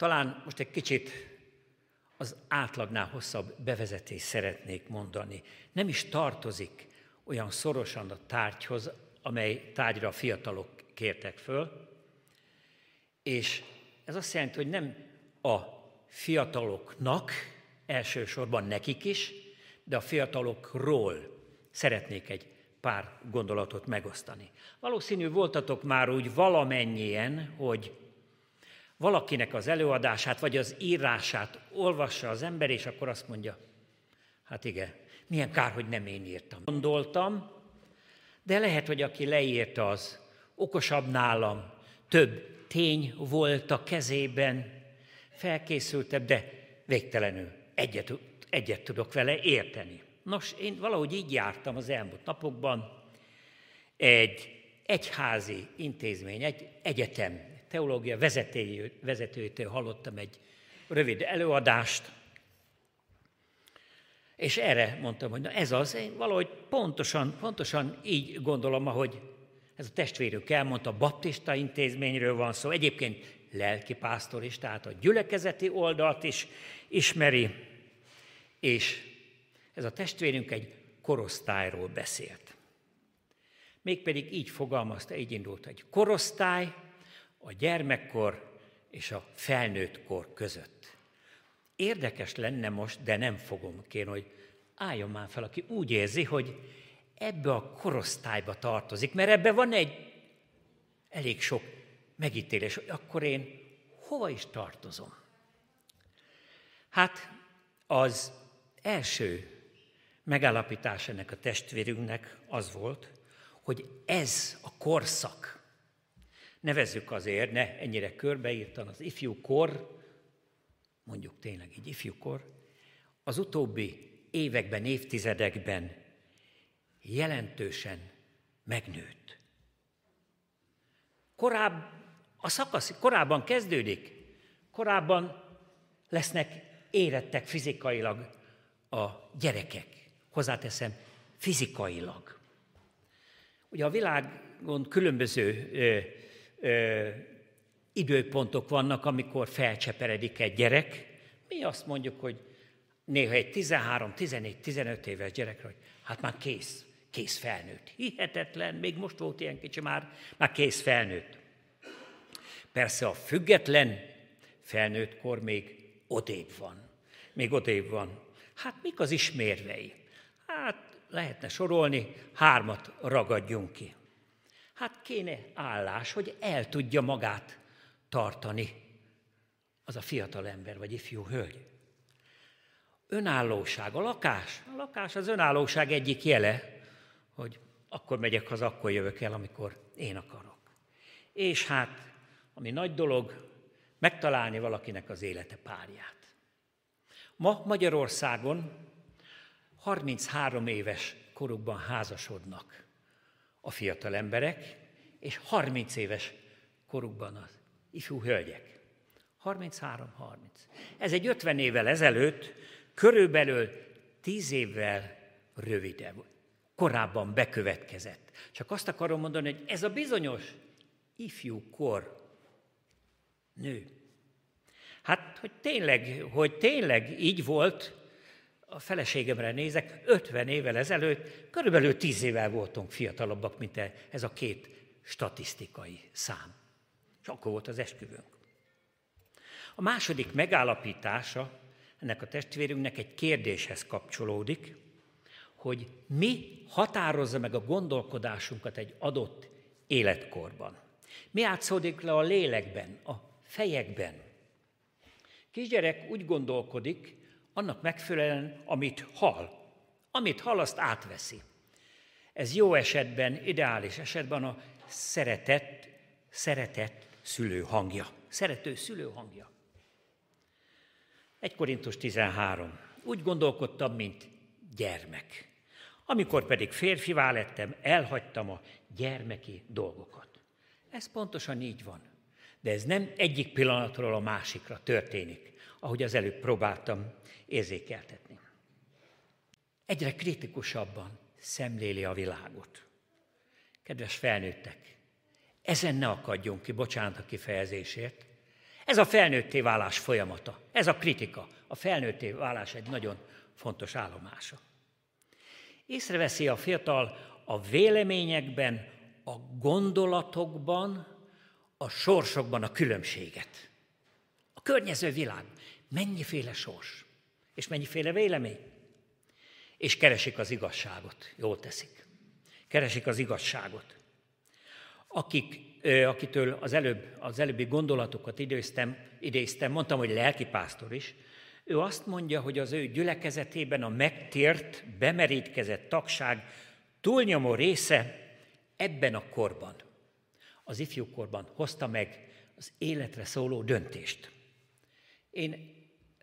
Talán most egy kicsit az átlagnál hosszabb bevezetést szeretnék mondani. Nem is tartozik olyan szorosan a tárgyhoz, amely tárgyra a fiatalok kértek föl, és ez azt jelenti, hogy nem a fiataloknak, elsősorban nekik is, de a fiatalokról szeretnék egy pár gondolatot megosztani. Valószínű voltatok már úgy valamennyien, hogy valakinek az előadását, vagy az írását olvassa az ember, és akkor azt mondja, hát igen, milyen kár, hogy nem én írtam. Gondoltam, de lehet, hogy aki leírta az okosabb nálam, több tény volt a kezében, felkészültebb, de végtelenül egyet, egyet tudok vele érteni. Nos, én valahogy így jártam az elmúlt napokban, egy egyházi intézmény, egy egyetem, teológia vezetőjétől hallottam egy rövid előadást, és erre mondtam, hogy na ez az, én valahogy pontosan, pontosan így gondolom, ahogy ez a testvérünk elmondta, baptista intézményről van szó, egyébként lelkipásztor is, tehát a gyülekezeti oldalt is ismeri, és ez a testvérünk egy korosztályról beszélt. Mégpedig így fogalmazta, így indult, egy korosztály a gyermekkor és a felnőtt kor között. Érdekes lenne most, de nem fogom kérni, hogy álljon már fel, aki úgy érzi, hogy ebbe a korosztályba tartozik, mert ebbe van egy elég sok megítélés, hogy akkor én hova is tartozom. Hát az első megállapítás ennek a testvérünknek az volt, hogy ez a korszak, nevezzük azért, ne ennyire körbeírtan, az ifjú kor, mondjuk tényleg így ifjú kor, az utóbbi években, évtizedekben jelentősen megnőtt. Korább, a szakasz korábban kezdődik, korábban lesznek érettek fizikailag a gyerekek. Hozzáteszem, fizikailag. Ugye a világon különböző ö, időpontok vannak, amikor felcseperedik egy gyerek. Mi azt mondjuk, hogy néha egy 13, 14, 15 éves gyerek, hogy hát már kész, kész felnőtt. Hihetetlen, még most volt ilyen kicsi, már, már kész felnőtt. Persze a független felnőtt kor még odébb van. Még odébb van. Hát mik az ismérvei? Hát lehetne sorolni, hármat ragadjunk ki. Hát kéne állás, hogy el tudja magát tartani az a fiatal ember, vagy ifjú hölgy. Önállóság, a lakás. A lakás az önállóság egyik jele, hogy akkor megyek haza, akkor jövök el, amikor én akarok. És hát, ami nagy dolog, megtalálni valakinek az élete párját. Ma Magyarországon 33 éves korukban házasodnak a fiatal emberek, és 30 éves korukban az ifjú hölgyek. 33-30. Ez egy 50 évvel ezelőtt, körülbelül 10 évvel rövidebb, korábban bekövetkezett. Csak azt akarom mondani, hogy ez a bizonyos ifjú kor nő. Hát, hogy tényleg, hogy tényleg így volt, a feleségemre nézek, 50 évvel ezelőtt, körülbelül 10 évvel voltunk fiatalabbak, mint e, ez a két statisztikai szám. És akkor volt az esküvőnk. A második megállapítása ennek a testvérünknek egy kérdéshez kapcsolódik, hogy mi határozza meg a gondolkodásunkat egy adott életkorban. Mi átszódik le a lélekben, a fejekben. Kisgyerek úgy gondolkodik, annak megfelelően, amit hall. Amit hall, azt átveszi. Ez jó esetben, ideális esetben a szeretett, szeretett szülő hangja. Szerető szülő hangja. 1 Korintus 13. Úgy gondolkodtam, mint gyermek. Amikor pedig férfivá lettem, elhagytam a gyermeki dolgokat. Ez pontosan így van. De ez nem egyik pillanatról a másikra történik, ahogy az előbb próbáltam érzékeltetni. Egyre kritikusabban szemléli a világot. Kedves felnőttek, ezen ne akadjon ki, bocsánat a kifejezésért, Ez a felnőtté válás folyamata, ez a kritika. A felnőtté válás egy nagyon fontos állomása. Észreveszi a fiatal a véleményekben, a gondolatokban, a sorsokban a különbséget. A környező világ. Mennyiféle sors, és mennyiféle vélemény. És keresik az igazságot. Jól teszik. Keresik az igazságot. Akik, akitől az, előbb, az előbbi gondolatokat idéztem, idéztem, mondtam, hogy lelkipásztor is, ő azt mondja, hogy az ő gyülekezetében a megtért, bemerítkezett tagság túlnyomó része ebben a korban, az ifjúkorban hozta meg az életre szóló döntést. Én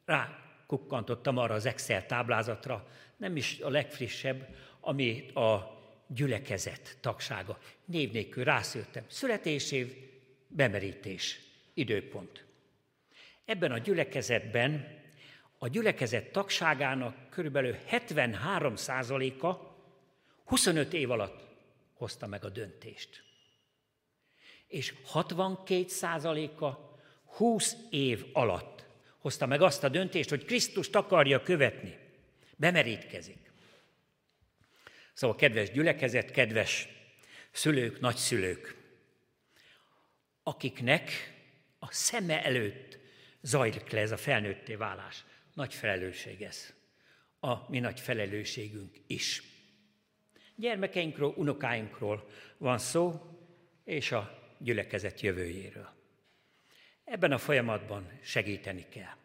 rá kukkantottam arra az Excel táblázatra, nem is a legfrissebb, ami a gyülekezet tagsága. Név nélkül rászültem. Születésév, bemerítés, időpont. Ebben a gyülekezetben a gyülekezet tagságának körülbelül 73%-a 25 év alatt hozta meg a döntést. És 62%-a 20 év alatt hozta meg azt a döntést, hogy Krisztust akarja követni. Bemerítkezik. Szóval kedves gyülekezet, kedves szülők, nagyszülők, akiknek a szeme előtt zajlik le ez a felnőtté válás. Nagy felelősség ez. A mi nagy felelősségünk is. Gyermekeinkről, unokáinkról van szó, és a gyülekezet jövőjéről. Ebben a folyamatban segíteni kell.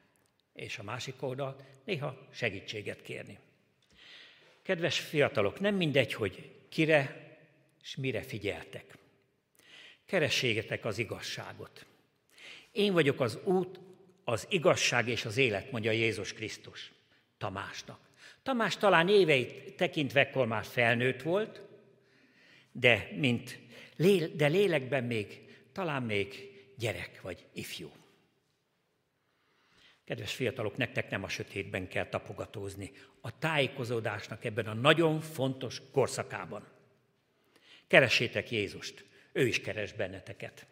És a másik oldal néha segítséget kérni. Kedves fiatalok, nem mindegy, hogy kire és mire figyeltek. Kerességetek az igazságot. Én vagyok az út, az igazság és az élet, mondja Jézus Krisztus Tamásnak. Tamás talán éveit tekintve ekkor már felnőtt volt, de, mint, de lélekben még, talán még gyerek vagy ifjú. Kedves fiatalok, nektek nem a sötétben kell tapogatózni, a tájékozódásnak ebben a nagyon fontos korszakában. Keressétek Jézust, ő is keres benneteket.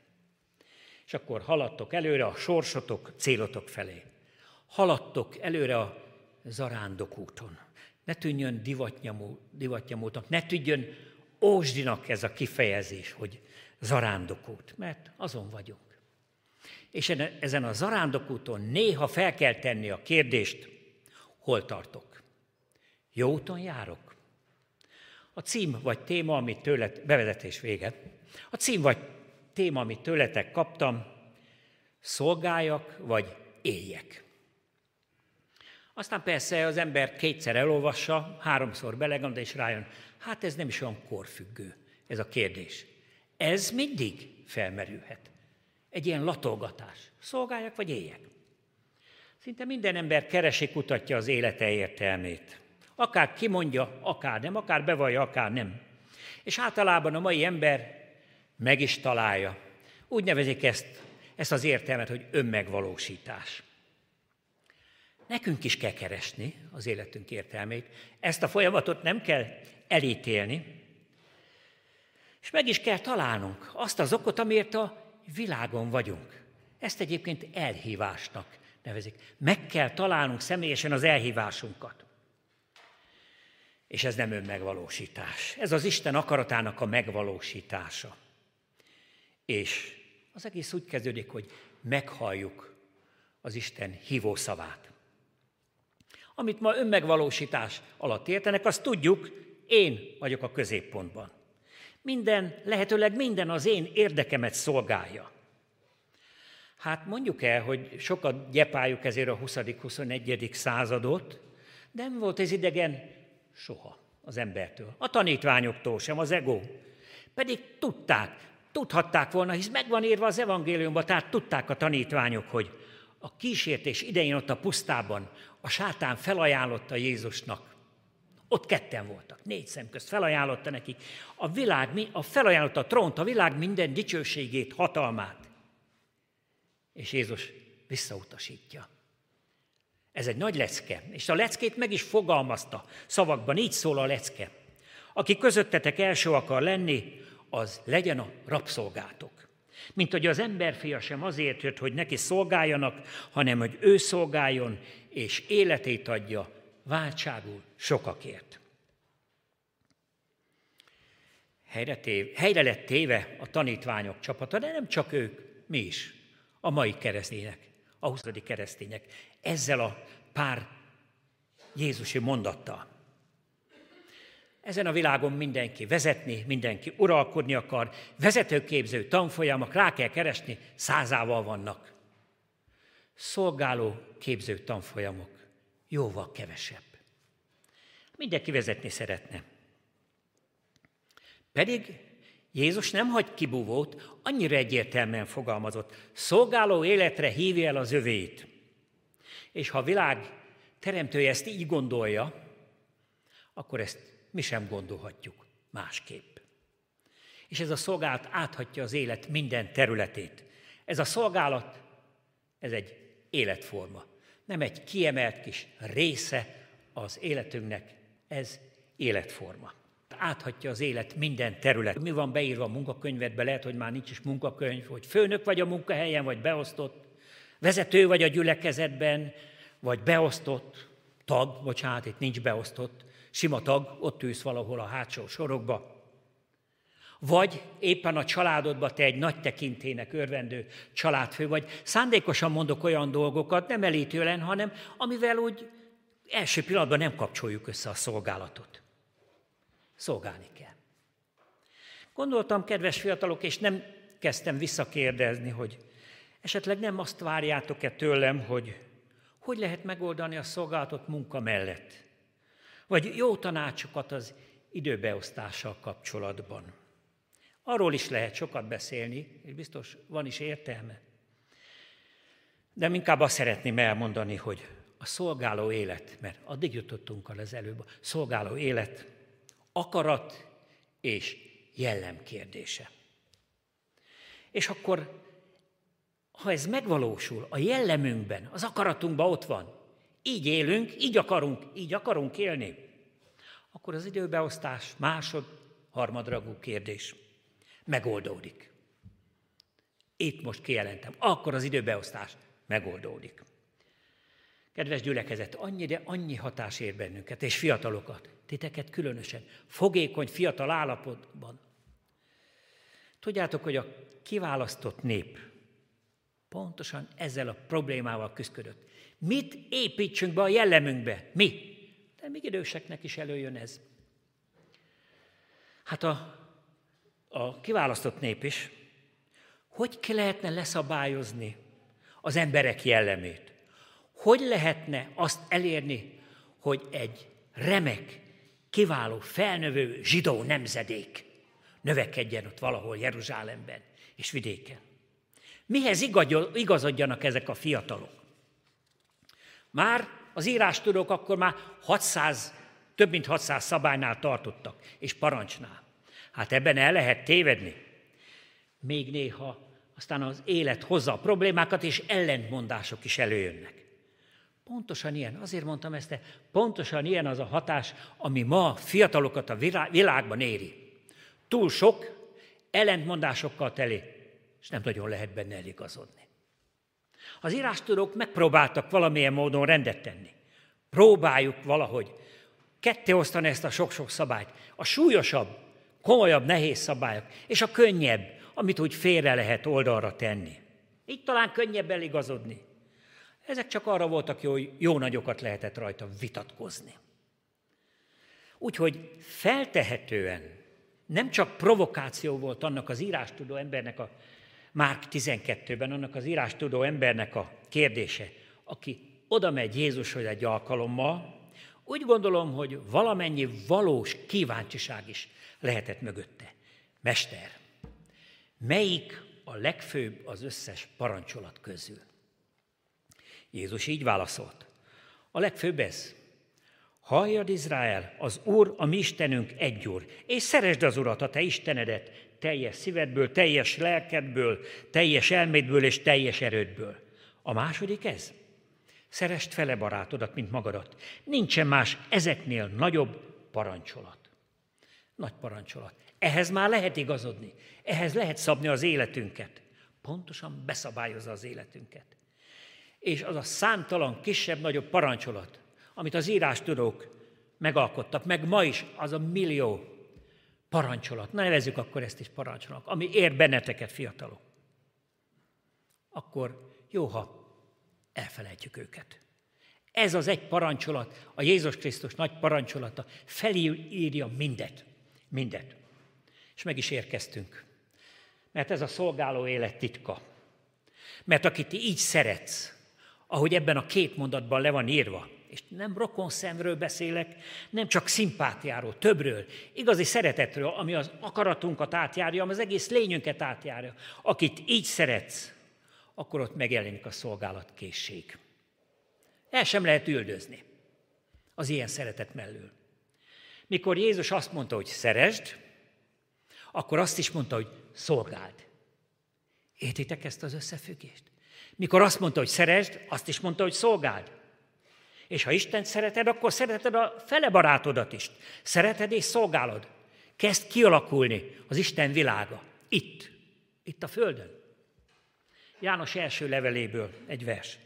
És akkor haladtok előre a sorsotok, célotok felé. Haladtok előre a zarándok úton. Ne tűnjön divatnyamultnak, ne tűnjön ósdinak ez a kifejezés, hogy zarándokút, mert azon vagyunk. És ezen a zarándokúton néha fel kell tenni a kérdést, hol tartok? Jó úton járok? A cím vagy téma, amit tőled, bevezetés véget, a cím vagy téma, amit tőletek kaptam, szolgáljak vagy éljek. Aztán persze az ember kétszer elolvassa, háromszor belegond, és rájön, hát ez nem is olyan korfüggő, ez a kérdés. Ez mindig felmerülhet. Egy ilyen latolgatás. Szolgáljak vagy éljek? Szinte minden ember keresi, kutatja az élete értelmét. Akár kimondja, akár nem, akár bevallja, akár nem. És általában a mai ember meg is találja. Úgy nevezik ezt, ezt az értelmet, hogy önmegvalósítás. Nekünk is kell keresni az életünk értelmét. Ezt a folyamatot nem kell elítélni, és meg is kell találnunk azt az okot, amiért a világon vagyunk. Ezt egyébként elhívásnak nevezik. Meg kell találnunk személyesen az elhívásunkat. És ez nem önmegvalósítás. Ez az Isten akaratának a megvalósítása. És az egész úgy kezdődik, hogy meghalljuk az Isten hívó szavát. Amit ma önmegvalósítás alatt értenek, azt tudjuk, én vagyok a középpontban. Minden, lehetőleg minden az én érdekemet szolgálja. Hát mondjuk el, hogy sokat gyepáljuk ezért a 20.-21. századot, de nem volt ez idegen soha az embertől. A tanítványoktól sem, az ego. Pedig tudták, tudhatták volna, hisz megvan írva az evangéliumban, tehát tudták a tanítványok, hogy a kísértés idején ott a pusztában a sátán felajánlotta Jézusnak, ott ketten voltak, négy szem közt felajánlotta nekik. A világ, a felajánlotta a trónt, a világ minden dicsőségét, hatalmát. És Jézus visszautasítja. Ez egy nagy lecke, és a leckét meg is fogalmazta szavakban, így szól a lecke. Aki közöttetek első akar lenni, az legyen a rabszolgátok. Mint hogy az emberfia sem azért jött, hogy neki szolgáljanak, hanem hogy ő szolgáljon, és életét adja váltságul sokakért. Helyre, tév, helyre lett téve a tanítványok csapata, de nem csak ők, mi is, a mai keresztények, a 20. keresztények, ezzel a pár Jézusi mondattal. Ezen a világon mindenki vezetni, mindenki uralkodni akar, vezetőképző tanfolyamok rá kell keresni, százával vannak. Szolgáló képző tanfolyamok jóval kevesebb. Mindenki vezetni szeretne. Pedig Jézus nem hagy kibúvót, annyira egyértelműen fogalmazott. Szolgáló életre hívja el az övét. És ha a világ teremtője ezt így gondolja, akkor ezt mi sem gondolhatjuk másképp. És ez a szolgálat áthatja az élet minden területét. Ez a szolgálat, ez egy életforma. Nem egy kiemelt kis része az életünknek, ez életforma. Áthatja az élet minden terület. Mi van beírva a munkakönyvedbe, lehet, hogy már nincs is munkakönyv, hogy főnök vagy a munkahelyen, vagy beosztott, vezető vagy a gyülekezetben, vagy beosztott, tag, bocsánat, itt nincs beosztott, sima tag, ott ülsz valahol a hátsó sorokba, vagy éppen a családodba te egy nagy tekintének örvendő családfő vagy. Szándékosan mondok olyan dolgokat, nem elítőlen, hanem amivel úgy első pillanatban nem kapcsoljuk össze a szolgálatot. Szolgálni kell. Gondoltam, kedves fiatalok, és nem kezdtem visszakérdezni, hogy esetleg nem azt várjátok-e tőlem, hogy hogy lehet megoldani a szolgálatot munka mellett? Vagy jó tanácsokat az időbeosztással kapcsolatban. Arról is lehet sokat beszélni, és biztos van is értelme. De inkább azt szeretném elmondani, hogy a szolgáló élet, mert addig jutottunk az előbb, a szolgáló élet akarat és jellem kérdése. És akkor, ha ez megvalósul a jellemünkben, az akaratunkban ott van, így élünk, így akarunk, így akarunk élni, akkor az időbeosztás másod, harmadragú kérdés megoldódik. Itt most kijelentem, akkor az időbeosztás megoldódik. Kedves gyülekezet, annyi, de annyi hatás ér bennünket, és fiatalokat, titeket különösen, fogékony fiatal állapotban. Tudjátok, hogy a kiválasztott nép pontosan ezzel a problémával küzdött. Mit építsünk be a jellemünkbe? Mi? De még időseknek is előjön ez. Hát a, a kiválasztott nép is, hogy ki lehetne leszabályozni az emberek jellemét? Hogy lehetne azt elérni, hogy egy remek, kiváló, felnövő zsidó nemzedék növekedjen ott valahol Jeruzsálemben és vidéken? Mihez igazodjanak ezek a fiatalok? Már az írástudók akkor már 600, több mint 600 szabálynál tartottak, és parancsnál. Hát ebben el lehet tévedni. Még néha aztán az élet hozza a problémákat, és ellentmondások is előjönnek. Pontosan ilyen, azért mondtam ezt, de pontosan ilyen az a hatás, ami ma fiatalokat a világban éri. Túl sok, ellentmondásokkal teli, és nem nagyon lehet benne eligazodni. Az írástudók megpróbáltak valamilyen módon rendet tenni. Próbáljuk valahogy ketté osztani ezt a sok-sok szabályt. A súlyosabb, komolyabb, nehéz szabályok, és a könnyebb, amit úgy félre lehet oldalra tenni. Így talán könnyebb eligazodni. Ezek csak arra voltak jó, jó nagyokat lehetett rajta vitatkozni. Úgyhogy feltehetően nem csak provokáció volt annak az írástudó embernek a Márk 12-ben annak az írástudó embernek a kérdése, aki oda megy Jézushoz egy alkalommal, úgy gondolom, hogy valamennyi valós kíváncsiság is lehetett mögötte. Mester, melyik a legfőbb az összes parancsolat közül? Jézus így válaszolt. A legfőbb ez. Halljad Izrael, az Úr, a mi Istenünk egy Úr, és szeresd az Urat, a te Istenedet, teljes szívedből, teljes lelkedből, teljes elmédből és teljes erődből. A második ez. Szerest fele barátodat, mint magadat. Nincsen más ezeknél nagyobb parancsolat. Nagy parancsolat. Ehhez már lehet igazodni. Ehhez lehet szabni az életünket. Pontosan beszabályozza az életünket. És az a számtalan kisebb-nagyobb parancsolat, amit az írás tudók megalkottak, meg ma is az a millió parancsolat, na nevezzük akkor ezt is parancsolnak, ami ér benneteket, fiatalok, akkor jó, ha elfelejtjük őket. Ez az egy parancsolat, a Jézus Krisztus nagy parancsolata felírja mindet, mindet. És meg is érkeztünk. Mert ez a szolgáló élet titka. Mert akit így szeretsz, ahogy ebben a két mondatban le van írva, és nem rokon szemről beszélek, nem csak szimpátiáról, többről, igazi szeretetről, ami az akaratunkat átjárja, ami az egész lényünket átjárja. Akit így szeretsz, akkor ott megjelenik a szolgálatkészség. El sem lehet üldözni az ilyen szeretet mellől. Mikor Jézus azt mondta, hogy szeresd, akkor azt is mondta, hogy szolgáld. Értitek ezt az összefüggést? Mikor azt mondta, hogy szeresd, azt is mondta, hogy szolgáld. És ha Isten szereted, akkor szereted a fele barátodat is. Szereted és szolgálod. Kezd kialakulni az Isten világa. Itt. Itt a Földön. János első leveléből egy vers.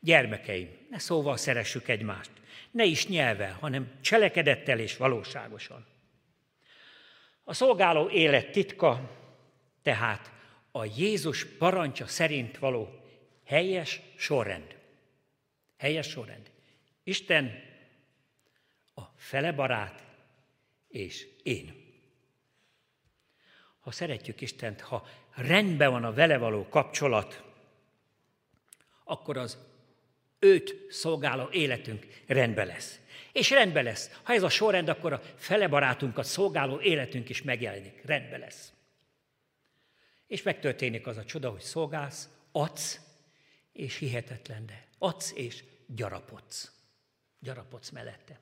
Gyermekeim, ne szóval szeressük egymást. Ne is nyelvel, hanem cselekedettel és valóságosan. A szolgáló élet titka tehát a Jézus parancsa szerint való helyes sorrend. Helyes sorrend. Isten a fele barát, és én. Ha szeretjük Istent, ha rendben van a vele való kapcsolat, akkor az őt szolgáló életünk rendben lesz. És rendben lesz. Ha ez a sorrend, akkor a fele barátunkat szolgáló életünk is megjelenik. Rendben lesz. És megtörténik az a csoda, hogy szolgálsz, adsz, és hihetetlen, de adsz és gyarapodsz gyarapodsz mellette.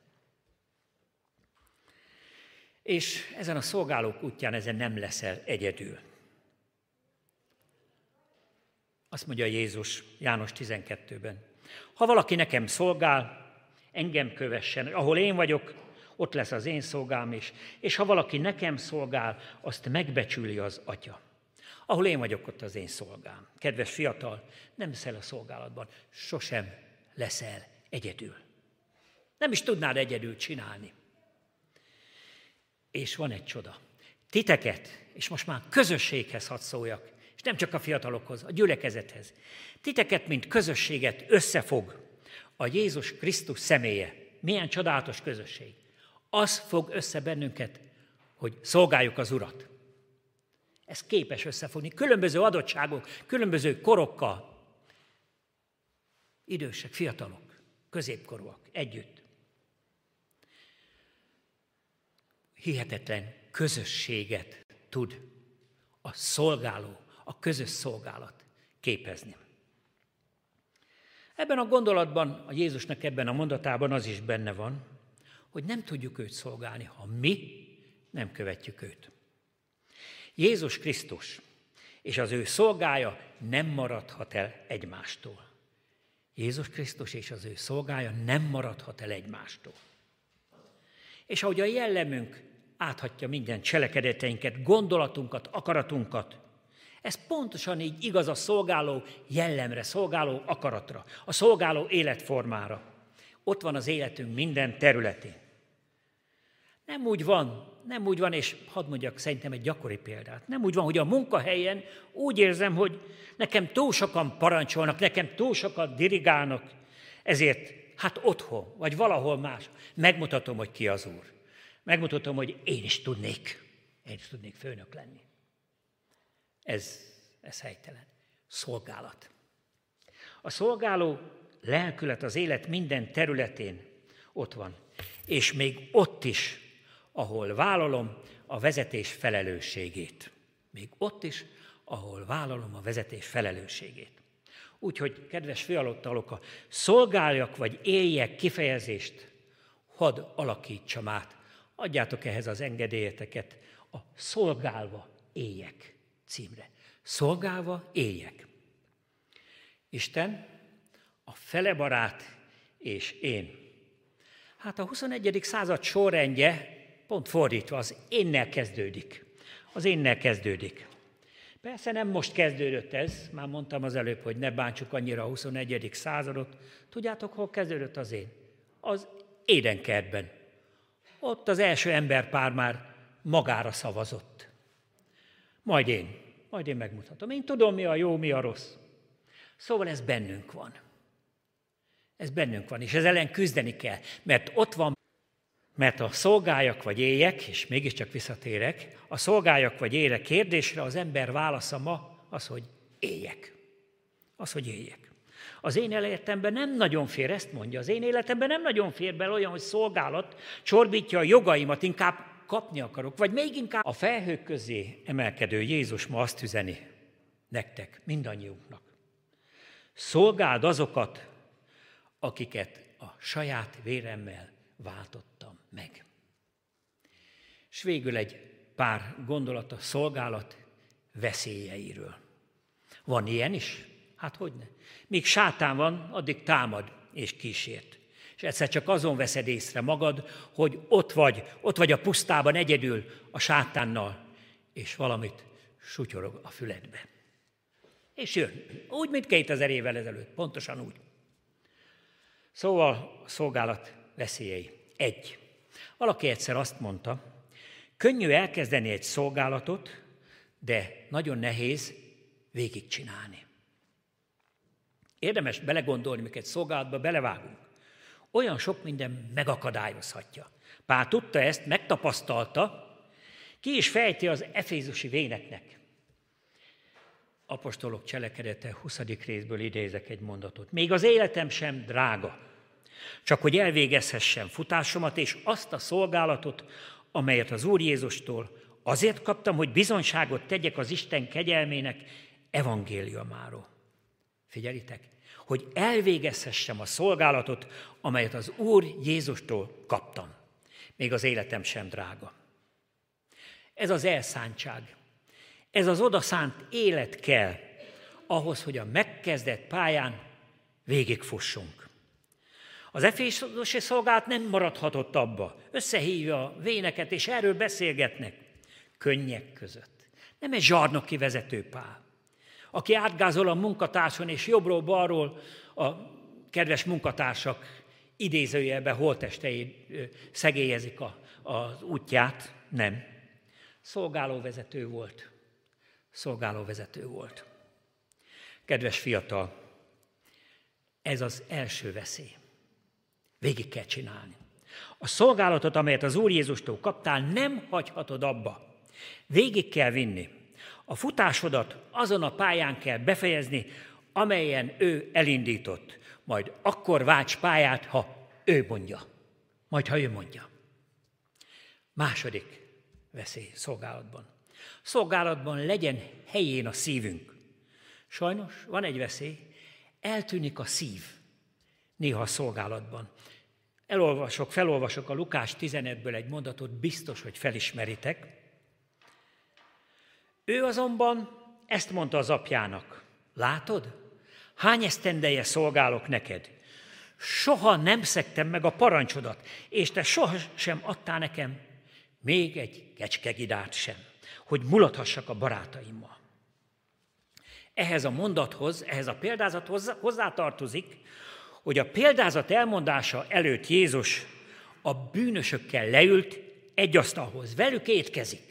És ezen a szolgálók útján ezen nem leszel egyedül. Azt mondja Jézus János 12-ben. Ha valaki nekem szolgál, engem kövessen. Ahol én vagyok, ott lesz az én szolgám is. És ha valaki nekem szolgál, azt megbecsüli az atya. Ahol én vagyok, ott az én szolgám. Kedves fiatal, nem leszel a szolgálatban, sosem leszel egyedül. Nem is tudnád egyedül csinálni. És van egy csoda. Titeket, és most már közösséghez hadd szóljak, és nem csak a fiatalokhoz, a gyülekezethez. Titeket, mint közösséget összefog a Jézus Krisztus személye. Milyen csodálatos közösség. Az fog össze bennünket, hogy szolgáljuk az Urat. Ez képes összefogni. Különböző adottságok, különböző korokkal. Idősek, fiatalok, középkorúak együtt. hihetetlen közösséget tud a szolgáló, a közös szolgálat képezni. Ebben a gondolatban, a Jézusnak ebben a mondatában az is benne van, hogy nem tudjuk őt szolgálni, ha mi nem követjük őt. Jézus Krisztus és az ő szolgája nem maradhat el egymástól. Jézus Krisztus és az ő szolgája nem maradhat el egymástól. És ahogy a jellemünk áthatja minden cselekedeteinket, gondolatunkat, akaratunkat. Ez pontosan így igaz a szolgáló jellemre, szolgáló akaratra, a szolgáló életformára. Ott van az életünk minden területén. Nem úgy van, nem úgy van, és hadd mondjak szerintem egy gyakori példát. Nem úgy van, hogy a munkahelyen úgy érzem, hogy nekem túl sokan parancsolnak, nekem túl sokan dirigálnak, ezért hát otthon, vagy valahol más megmutatom, hogy ki az Úr. Megmutatom, hogy én is tudnék, én is tudnék főnök lenni. Ez, ez helytelen. Szolgálat. A szolgáló lelkület az élet minden területén ott van. És még ott is, ahol vállalom a vezetés felelősségét. Még ott is, ahol vállalom a vezetés felelősségét. Úgyhogy, kedves fialottalok, a szolgáljak vagy éljek kifejezést hadd alakítsam át adjátok ehhez az engedélyeteket a Szolgálva éjek címre. Szolgálva éjek. Isten, a fele barát és én. Hát a 21. század sorrendje pont fordítva, az énnel kezdődik. Az énnel kezdődik. Persze nem most kezdődött ez, már mondtam az előbb, hogy ne bántsuk annyira a 21. századot. Tudjátok, hol kezdődött az én? Az édenkertben. Ott az első emberpár már magára szavazott. Majd én, majd én megmutatom. Én tudom, mi a jó, mi a rossz. Szóval ez bennünk van. Ez bennünk van, és ez ellen küzdeni kell, mert ott van, mert a szolgáljak vagy éjek, és mégiscsak visszatérek, a szolgáljak vagy éjek kérdésre az ember válasza ma az, hogy éjek. Az, hogy éjek. Az én életemben nem nagyon fér, ezt mondja, az én életemben nem nagyon fér bele olyan, hogy szolgálat csorbítja a jogaimat, inkább kapni akarok, vagy még inkább a felhők közé emelkedő Jézus ma azt üzeni nektek, mindannyiunknak. Szolgáld azokat, akiket a saját véremmel váltottam meg. És végül egy pár gondolat a szolgálat veszélyeiről. Van ilyen is? Hát hogy ne? Míg sátán van, addig támad és kísért. És egyszer csak azon veszed észre magad, hogy ott vagy, ott vagy a pusztában egyedül a sátánnal, és valamit sutyorog a füledbe. És jön. Úgy, mint 2000 évvel ezelőtt. Pontosan úgy. Szóval a szolgálat veszélyei. Egy. Valaki egyszer azt mondta, könnyű elkezdeni egy szolgálatot, de nagyon nehéz végigcsinálni. Érdemes belegondolni, mikor egy szolgálatba belevágunk. Olyan sok minden megakadályozhatja. Pál tudta ezt, megtapasztalta, ki is fejti az efézusi véneknek. Apostolok cselekedete 20. részből idézek egy mondatot. Még az életem sem drága, csak hogy elvégezhessem futásomat és azt a szolgálatot, amelyet az Úr Jézustól azért kaptam, hogy bizonyságot tegyek az Isten kegyelmének evangéliumáról. Figyelitek, hogy elvégezhessem a szolgálatot, amelyet az Úr Jézustól kaptam. Még az életem sem drága. Ez az elszántság, ez az odaszánt élet kell ahhoz, hogy a megkezdett pályán végigfussunk. Az efésosi szolgálat nem maradhatott abba. Összehívja a véneket, és erről beszélgetnek. Könnyek között. Nem egy zsarnoki vezető pál, aki átgázol a munkatárson, és jobbról-balról a kedves munkatársak idézőjelben holtestei szegélyezik a, az útját. Nem. Szolgálóvezető volt. Szolgálóvezető volt. Kedves fiatal, ez az első veszély. Végig kell csinálni. A szolgálatot, amelyet az Úr Jézustól kaptál, nem hagyhatod abba. Végig kell vinni. A futásodat azon a pályán kell befejezni, amelyen ő elindított. Majd akkor válts pályát, ha ő mondja. Majd, ha ő mondja. Második veszély szolgálatban. Szolgálatban legyen helyén a szívünk. Sajnos van egy veszély, eltűnik a szív néha a szolgálatban. Elolvasok, felolvasok a Lukás 15-ből egy mondatot, biztos, hogy felismeritek. Ő azonban ezt mondta az apjának. Látod? Hány esztendeje szolgálok neked? Soha nem szektem meg a parancsodat, és te soha sem adtál nekem még egy kecskegidát sem, hogy mulathassak a barátaimmal. Ehhez a mondathoz, ehhez a példázathoz hozzátartozik, hogy a példázat elmondása előtt Jézus a bűnösökkel leült egy asztalhoz, velük étkezik.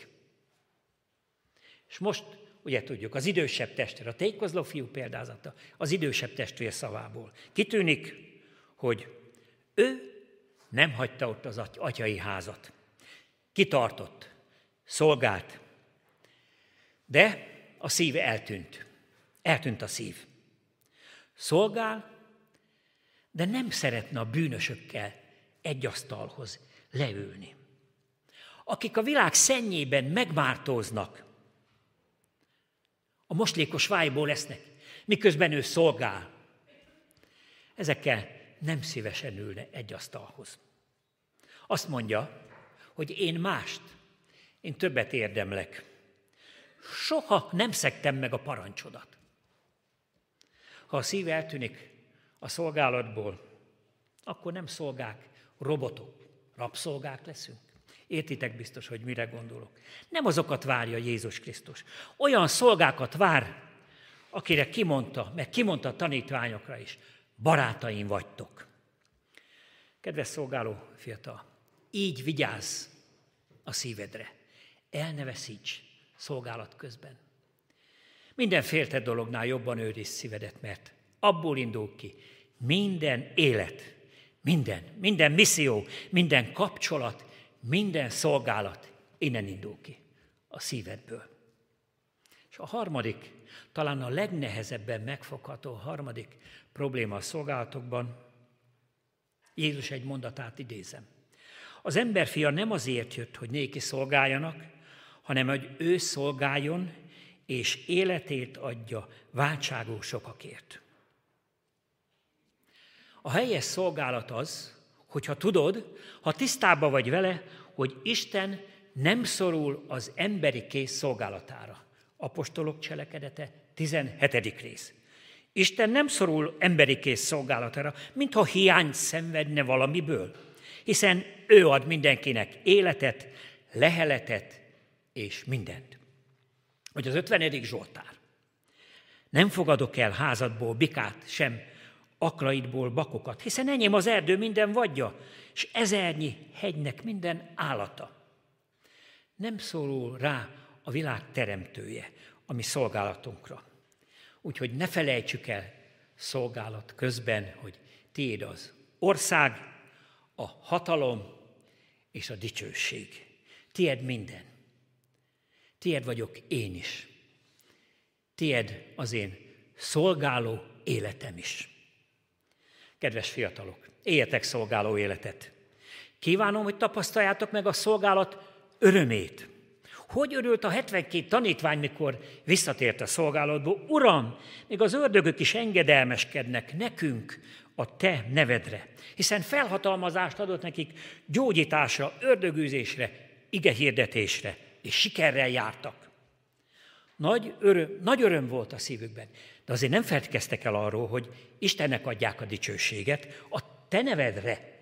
És most ugye tudjuk, az idősebb testvér, a tékozló fiú példázata, az idősebb testvér szavából. Kitűnik, hogy ő nem hagyta ott az atyai házat. Kitartott, szolgált, de a szíve eltűnt. Eltűnt a szív. Szolgál, de nem szeretne a bűnösökkel egy asztalhoz leülni. Akik a világ szennyében megmártóznak, a moslékos vájból lesznek, miközben ő szolgál. Ezekkel nem szívesen ülne egy asztalhoz. Azt mondja, hogy én mást, én többet érdemlek. Soha nem szektem meg a parancsodat. Ha a szív eltűnik a szolgálatból, akkor nem szolgák, robotok, rabszolgák leszünk. Értitek biztos, hogy mire gondolok. Nem azokat várja Jézus Krisztus. Olyan szolgákat vár, akire kimondta, meg kimondta a tanítványokra is, barátaim vagytok. Kedves szolgáló fiatal, így vigyázz a szívedre. El ne veszíts szolgálat közben. Minden féltett dolognál jobban őriz szívedet, mert abból indul ki minden élet, minden, minden misszió, minden kapcsolat, minden szolgálat innen indul ki, a szívedből. És a harmadik, talán a legnehezebben megfogható harmadik probléma a szolgálatokban, Jézus egy mondatát idézem. Az emberfia nem azért jött, hogy néki szolgáljanak, hanem hogy ő szolgáljon, és életét adja váltságó sokakért. A helyes szolgálat az, hogyha tudod, ha tisztában vagy vele, hogy Isten nem szorul az emberi kész szolgálatára. Apostolok cselekedete, 17. rész. Isten nem szorul emberi kész szolgálatára, mintha hiány szenvedne valamiből, hiszen ő ad mindenkinek életet, leheletet és mindent. Hogy az 50. Zsoltár. Nem fogadok el házadból bikát, sem akraidból bakokat, hiszen enyém az erdő minden vadja, és ezernyi hegynek minden állata. Nem szólul rá a világ teremtője, ami szolgálatunkra. Úgyhogy ne felejtsük el szolgálat közben, hogy tiéd az ország, a hatalom és a dicsőség. Tied minden. Tied vagyok én is. Tied az én szolgáló életem is. Kedves fiatalok, éljetek szolgáló életet. Kívánom, hogy tapasztaljátok meg a szolgálat örömét. Hogy örült a 72 tanítvány, mikor visszatért a szolgálatból? Uram, még az ördögök is engedelmeskednek nekünk a te nevedre, hiszen felhatalmazást adott nekik gyógyításra, ördögűzésre, igehirdetésre, és sikerrel jártak. Nagy öröm, nagy öröm volt a szívükben, de azért nem feltkeztek el arról, hogy Istennek adják a dicsőséget, a te nevedre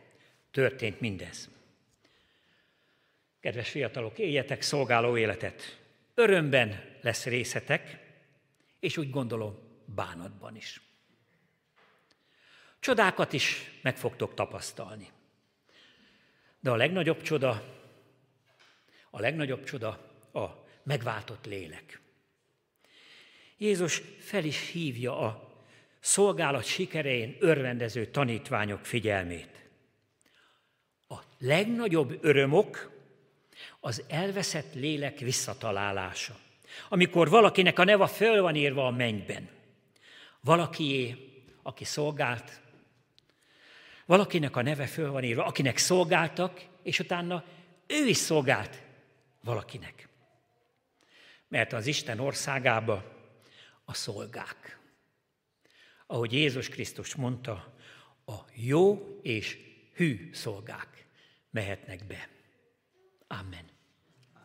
történt mindez. Kedves fiatalok, éljetek szolgáló életet. Örömben lesz részetek, és úgy gondolom, bánatban is. Csodákat is meg fogtok tapasztalni. De a legnagyobb csoda, a legnagyobb csoda a megváltott lélek. Jézus fel is hívja a szolgálat sikerein örvendező tanítványok figyelmét. A legnagyobb örömok az elveszett lélek visszatalálása. Amikor valakinek a neva föl van írva a mennyben. Valakié, aki szolgált, valakinek a neve föl van írva, akinek szolgáltak, és utána ő is szolgált valakinek. Mert az Isten országába a szolgák. Ahogy Jézus Krisztus mondta, a jó és hű szolgák mehetnek be. Amen.